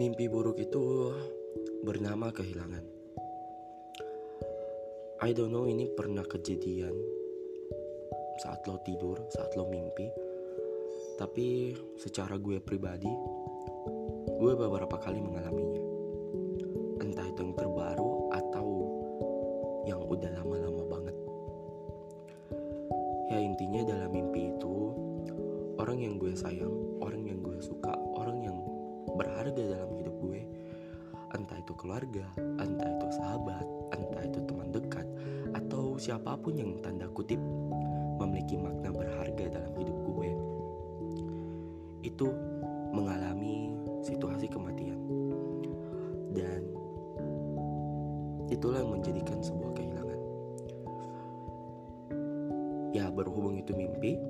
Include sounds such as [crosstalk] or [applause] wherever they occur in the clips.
Mimpi buruk itu bernama kehilangan. I don't know ini pernah kejadian saat lo tidur, saat lo mimpi. Tapi secara gue pribadi, gue beberapa kali mengalaminya. Entah itu yang terbaru atau yang udah lama-lama banget. Ya intinya dalam mimpi itu, orang yang gue sayang, berharga dalam hidup gue, entah itu keluarga, entah itu sahabat, entah itu teman dekat, atau siapa pun yang tanda kutip memiliki makna berharga dalam hidup gue, itu mengalami situasi kematian, dan itulah yang menjadikan sebuah kehilangan. Ya, berhubung itu mimpi,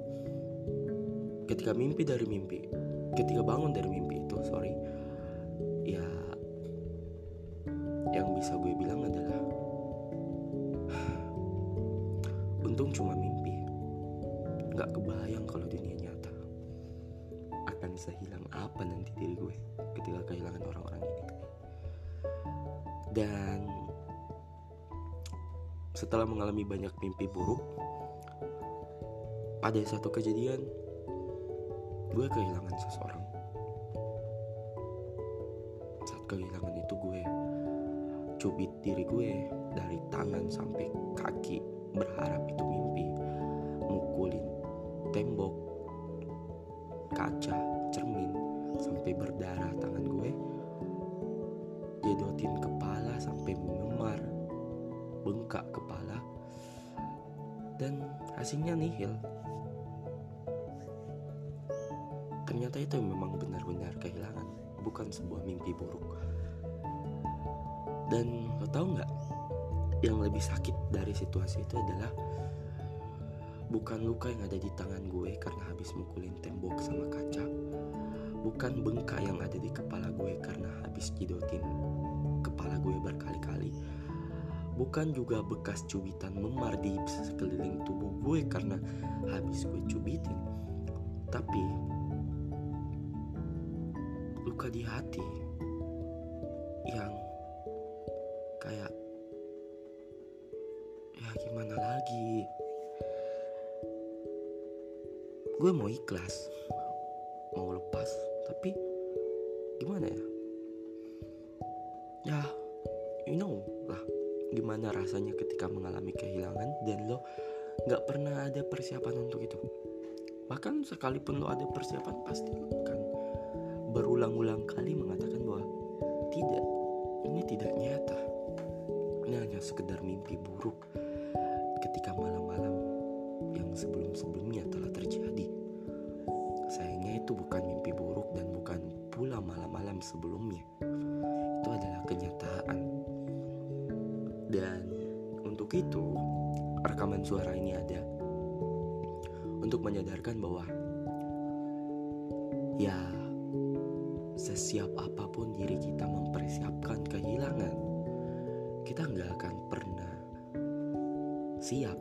ketika mimpi dari mimpi, ketika bangun dari mimpi itu, sorry, yang bisa gue bilang adalah [sighs] untung cuma mimpi. Nggak kebayang kalau dunia nyata akan sehilang apa nanti diri gue ketika kehilangan orang-orang ini. Dan setelah mengalami banyak mimpi buruk pada satu kejadian gue kehilangan seseorang. Saat kehilangan itu gue cubit diri gue dari tangan sampai kaki berharap itu mimpi. Mukulin tembok kaca cermin sampai berdarah tangan gue. Jedotin kepala sampai memar bengkak kepala. Dan hasilnya nihil. Ternyata itu memang benar-benar kehilangan bukan sebuah mimpi buruk dan lo tau nggak yang lebih sakit dari situasi itu adalah bukan luka yang ada di tangan gue karena habis mukulin tembok sama kaca bukan bengkak yang ada di kepala gue karena habis jidotin kepala gue berkali-kali bukan juga bekas cubitan memar di sekeliling tubuh gue karena habis gue cubitin tapi luka di hati yang gue mau ikhlas mau lepas tapi gimana ya? Ya you know lah gimana rasanya ketika mengalami kehilangan dan lo nggak pernah ada persiapan untuk itu. Bahkan sekalipun lo ada persiapan pasti lo kan berulang-ulang kali mengatakan bahwa tidak ini tidak nyata. Ini hanya sekedar mimpi buruk ketika yang sebelum-sebelumnya telah terjadi. Sayangnya itu bukan mimpi buruk dan bukan pula malam-malam sebelumnya. Itu adalah kenyataan. Dan untuk itu, rekaman suara ini ada untuk menyadarkan bahwa ya sesiap apa pun diri kita mempersiapkan kehilangan, kita nggak akan pernah siap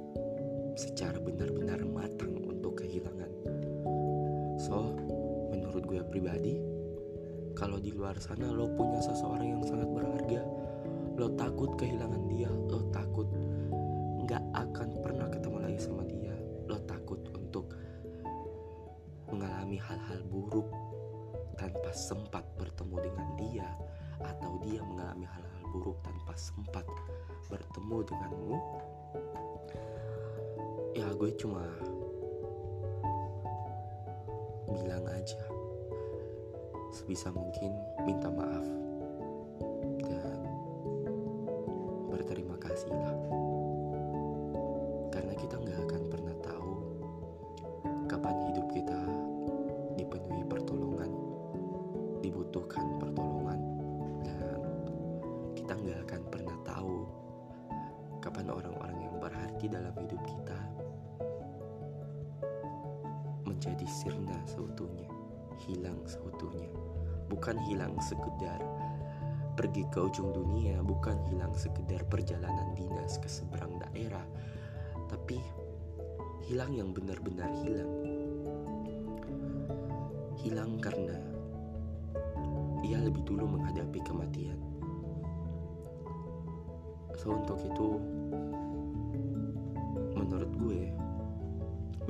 secara benar-benar matang untuk kehilangan. So, menurut gue pribadi, kalau di luar sana lo punya seseorang yang sangat berharga, lo takut kehilangan dia, lo takut nggak akan pernah ketemu lagi sama dia, lo takut untuk mengalami hal-hal buruk tanpa sempat bertemu dengan dia, atau dia mengalami hal-hal buruk tanpa sempat bertemu denganmu ya gue cuma bilang aja. Sebisa mungkin minta maaf. Dan berterima kasih lah. Karena kita nggak akan pernah tahu kapan hidup kita dipenuhi pertolongan dibutuhkan pertolongan. Dan kita nggak akan pernah tahu kapan orang-orang yang berarti dalam hidup kita menjadi sirna seutuhnya, hilang seutuhnya. Bukan hilang sekedar pergi ke ujung dunia, bukan hilang sekedar perjalanan dinas ke seberang daerah, tapi hilang yang benar-benar hilang. Hilang karena dia lebih dulu menghadapi kematian. So untuk itu menurut gue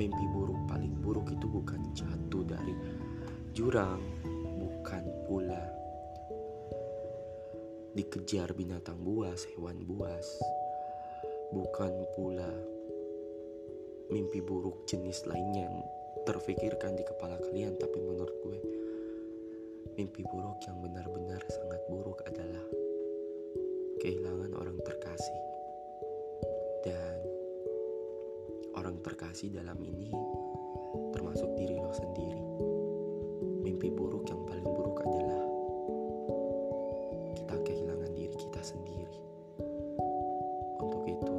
mimpi buruk paling buruk itu bukan jatuh dari jurang, bukan pula dikejar binatang buas, hewan buas, bukan pula mimpi buruk jenis lainnya yang terfikirkan di kepala kalian, tapi menurut gue mimpi buruk yang benar-benar sangat buruk adalah kehilangan orang terkasih. Dan terkasih dalam ini termasuk diri lo sendiri. Mimpi buruk yang paling buruk adalah kita kehilangan diri kita sendiri. Untuk itu,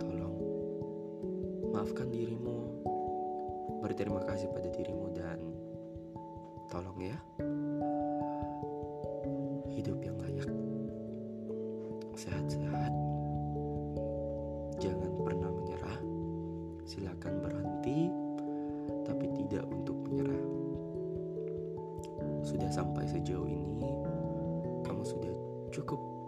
tolong maafkan dirimu, berterima kasih pada dirimu dan tolong ya hidup yang layak sehat-sehat cukup.